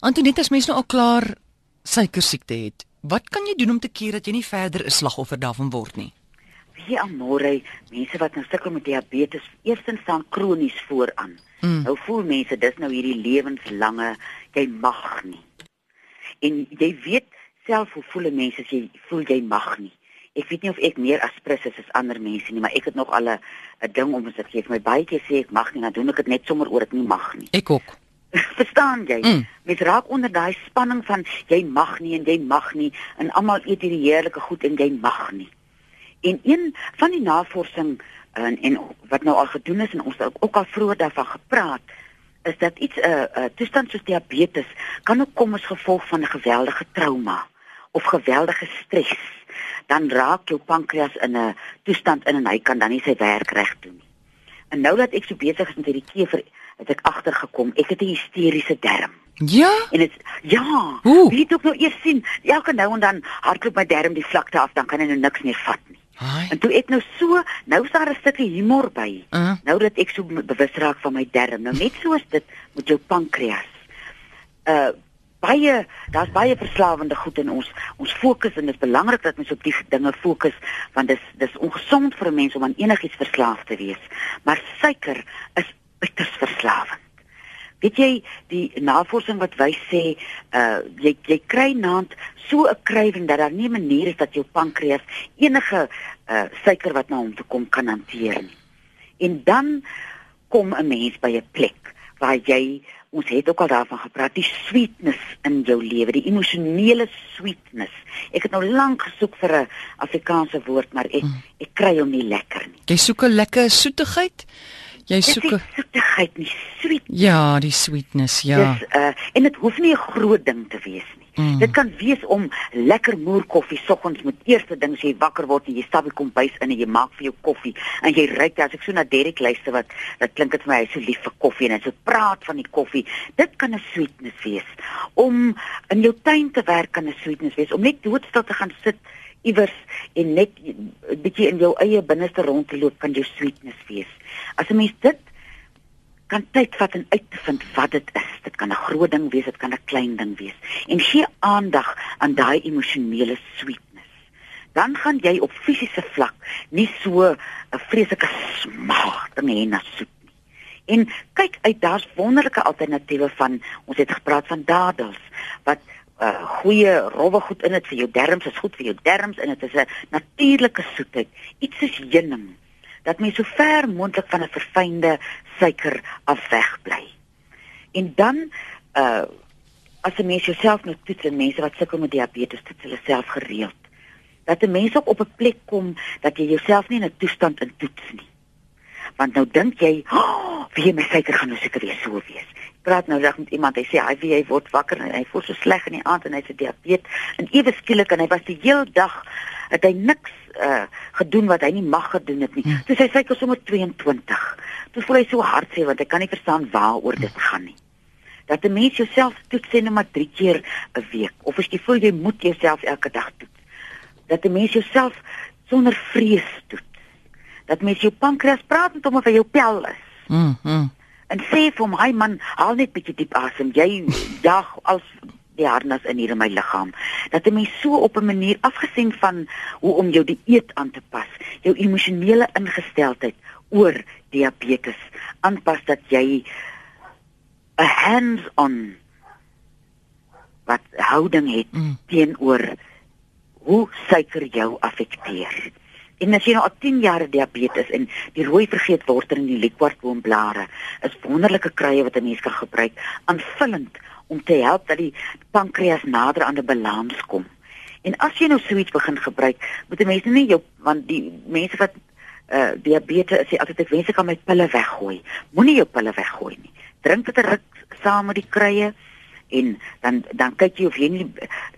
Antoinette, as mens nou al klaar suiker siekte het, wat kan jy doen om te keer dat jy nie verder 'n slagoffer daarvan word nie? Wie amore, mense wat nou sukkel met diabetes, eerstens staan kronies vooraan. Mm. Nou voel mense dis nou hierdie lewenslange, jy mag nie. En jy weet self hoe voel mense as jy voel jy mag nie. Ek weet nie of ek meer aspres is as ander mense nie, maar ek het nog al 'n ding om as ek vir my baie keer sê ek mag nie, dan doen ek dit net sommer oor ek nie mag nie. Ek ook. Verstaan jy? Mm. Mens raak onder daai spanning van jy mag nie en jy mag nie en almal eet hierdie heerlike goed en jy mag nie. En een van die navorsing en, en wat nou al gedoen is en ons het ook al vroeër daarvan gepraat is dat iets 'n uh, uh, toestand soos diabetes kan ook kom as gevolg van 'n geweldige trauma of geweldige stres. Dan raak jou pankreas in 'n toestand in en hy kan dan nie sy werk reg doen nie. En nou dat ek so besig is met hierdie kever het ek agtergekom ek het 'n hysteriese darm. Ja. En dit ja, wie het ook nou eers sien, elke nou en dan hardloop my darm die vlakte af, dan kan hy nou niks meer vat nie. Ai. En toe ek nou so, nou is daar 'n stukkie humor by. Uh. Nou dat ek so bewus raak van my darm, nou net soos dit met jou pankreas. Uh baie daar's baie verslawende goed in ons ons fokus en dit is belangrik dat ons op die dinge fokus want dis dis ongesond vir 'n mens om aan enigiets verslaaf te wees maar suiker is uiters verslawend. Weet jy die navorsing wat wys sê uh jy jy kry naand so 'n krywing dat daar nie 'n manier is dat jou pankreas enige uh suiker wat na hom toe kom kan hanteer nie. En dan kom 'n mens by 'n plek waar jy ons het ook al daarvan gepraat die sweetness in jou lewe, die emosionele sweetness. Ek het nou lank gesoek vir 'n Afrikaanse woord, maar ek mm. ek kry hom nie lekker nie. Jy soek 'n lekker soetigheid? Jy soek die soetigheid, die sweet. Ja, die sweetness, ja. Dis uh en dit hoef nie 'n groot ding te wees nie. Mm. Dit kan wees om lekker moer koffie soggens met eerste ding as jy wakker word en jy stap by kombuis in en jy maak vir jou koffie en jy ry as ek so na Derek luister wat wat klink dit vir my hy is so lief vir koffie en hy so praat van die koffie. Dit kan 'n sweetness wees. Om in jou tuin te werk kan 'n sweetness wees. Om net doodstil te gaan sit iewers en net 'n bietjie in jou eie binneste rond te loop kan jou sweetness wees. As 'n mens dit kan tyd vat en uit te vind wat dit is. Dit kan 'n groot ding wees, dit kan 'n klein ding wees. En gee aandag aan daai emosionele sweetness. Dan gaan jy op fisiese vlak nie so 'n vreeslike smaak hê na soet nie. En kyk uit, daar's wonderlike alternatiewe van ons het gepraat van dadels wat uh goeie rowwe goed in dit vir jou darmes is goed vir jou darmes en dit is 'n natuurlike soetheid iets soos heuning dat mens so ver moontlik van 'n verfynde suiker af weg bly en dan uh as jy mens jouself nou toets en mense wat sukkel met diabetes toets hulle self gereeld. Dat 'n mens ook op 'n plek kom dat jy jouself nie in 'n toestand in toets nie want nou dink jy oh, wie my suiker gaan nou seker weer so wees? Praat nou reg met iemand hy sê hy wie hy word wakker en hy voel so sleg in die aand en hy sê diabetes. En ewe skielik en hy was die hele dag het hy niks uh, gedoen wat hy nie mag gedoen het nie. Ja. so sy suiker sommer 22 toe voel hy so hartseer want hy kan nie verstaan waaroor dit gaan nie. Dat 'n mens jouself toets sê net maar 3 keer 'n week. Of as jy voel jy moet jouself elke dag toets. Dat 'n mens jouself sonder vrees toets dat mens jou pankreas praat met hom of hy jou pel is mm, mm en sê vir hom, "Hy man, haal net bietjie diep asem. Jy jag als die harnas in hier in my liggaam." Dat 'n mens so op 'n manier afgesien van hoe om jou dieet aan te pas, jou emosionele ingesteldheid oor diabetes aanpas dat jy 'n hands-on wat houding het mm. teenoor hoe suiker jou affekteer. En as jy nou al 10 jaar diabetes en die rooi vergeet word in die liquorboomblare, is wonderlike kruie wat 'n mens kan gebruik aanvullend om te help dat die pankreas nader aan 'n balans kom. En as jy nou suits begin gebruik, moet 'n mens nie jou want die mense wat uh diabetes sê altyd ek wens ek kan my pille weggooi. Moenie jou pille weggooi nie. Drink dit ruk saam met die kruie en dan dan kyk jy of jy nie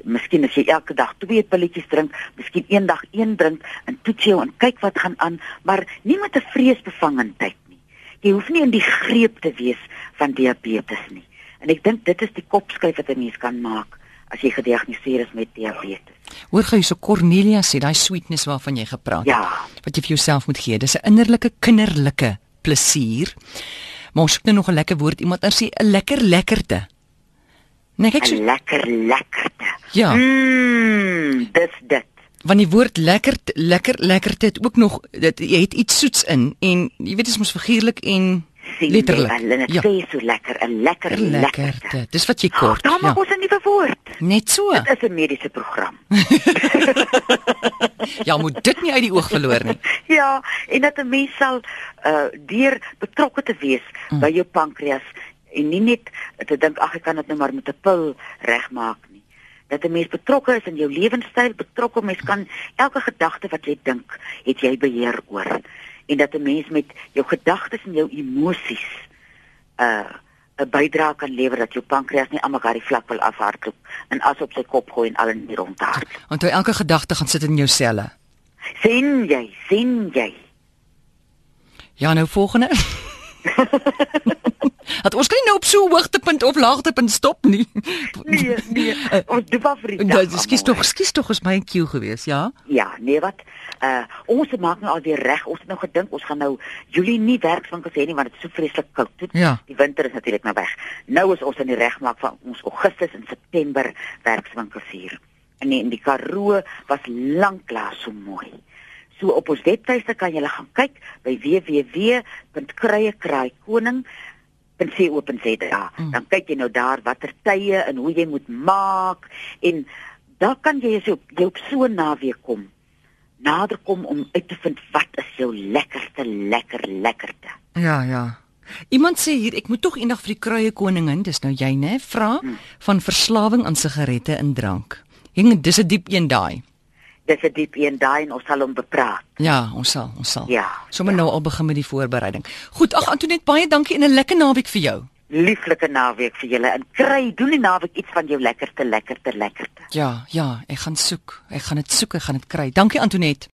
miskien as jy elke dag twee pilletjies drink, miskien eendag een drink en toets jou en kyk wat gaan aan, maar nie met 'n vreesbevangendheid nie. Jy hoef nie in die greep te wees van diabetes nie. En ek dink dit is die kopskuif wat 'n mens kan maak as jy gediagnoseer is met diabetes. Hoor gou so Cornelia sê daai sweetness waarvan jy gepraat ja. wat jy vir jouself moet gee. Dis 'n innerlike kinderlike plesier. Maar ons het nou nog 'n lekker woord iemand anders sê 'n lekker lekkerte. Nee, kyk so, lekker lekkerte. Ja. Mm, dis dit. want die woord lekker lekker lekkerte het ook nog dit jy het iets soets in en jy weet dit is mos figuurlik en letterlik. Ja. sê so lekker, 'n lekker lekkerte. Lekkerte. Dis wat jy kort. Daar maak Ja. ons 'n nuwe woord. Net so. Dit is 'n mediese program. Ja, moet dit nie uit die oog verloor nie. ja, en dat 'n mens sal uh deur betrokke te wees mm. by jou pankreas en nie net te dink ag ek kan dit nou maar met 'n pil regmaak nie. Dat 'n mens betrokke is in jou lewenstyl, betrokke mens kan elke gedagte wat jy dink, het jy beheer oor. En dat 'n mens met jou gedagtes en jou emosies uh 'n bydrae kan lewer dat jou pankreas nie almekaar die vlak wil afhardloop en as op sy kop gooi en al in die rondhardloop. Want jy elke gedagte gaan sit in jou selle. sien jy, sien jy. Ja, nou volgende. Dat ons kan nie nou op so 'n hoogtepunt of laagtepunt stop nie. Nee, nee. Ons doen maar vir die dag. Ja, skus tog, skus tog is my cue gewees, ja? Ja, nee wat? Uh ons maak nou alweer reg. Ons het nou gedink ons gaan nou Julie nie werkswinkels hê nie want dit is so vreeslik koud. Ja. Die winter is natuurlik nou weg. Nou is ons in die regmaak van ons Augustus en September werkswinkels hier. En die, en die Karoo was lanklaas so mooi. So op ons webtuiste kan jy gaan kyk by www.kruiekraaikoning.co.za. Mm. Dan kyk jy nou daar watter tye en hoe jy moet maak en dan kan jy jy op so naweek kom nader kom om uit te vind wat is jou lekkerste lekker lekkerte. Ja, ja. Iemand sê hier ek moet tog eendag vir die kruie koningin, dis nou jy nê, vra Hmm. van verslawing aan sigarette en drank. Dink dis 'n diep een daai. Dis 'n diep een daai en ons sal hom bepraat. Ja, ons sal, ons sal. Ja. Sommige nou al begin met die voorbereiding. Goed, ag Antoinette, baie dankie en 'n lekker naweek vir jou. Lieflike naweek vir julle en kry doen die naweek iets van jou lekkerste lekkerste lekkerte. Ja, ja, ek gaan soek. Ek gaan dit soek, ek gaan dit kry. Dankie Antoinette.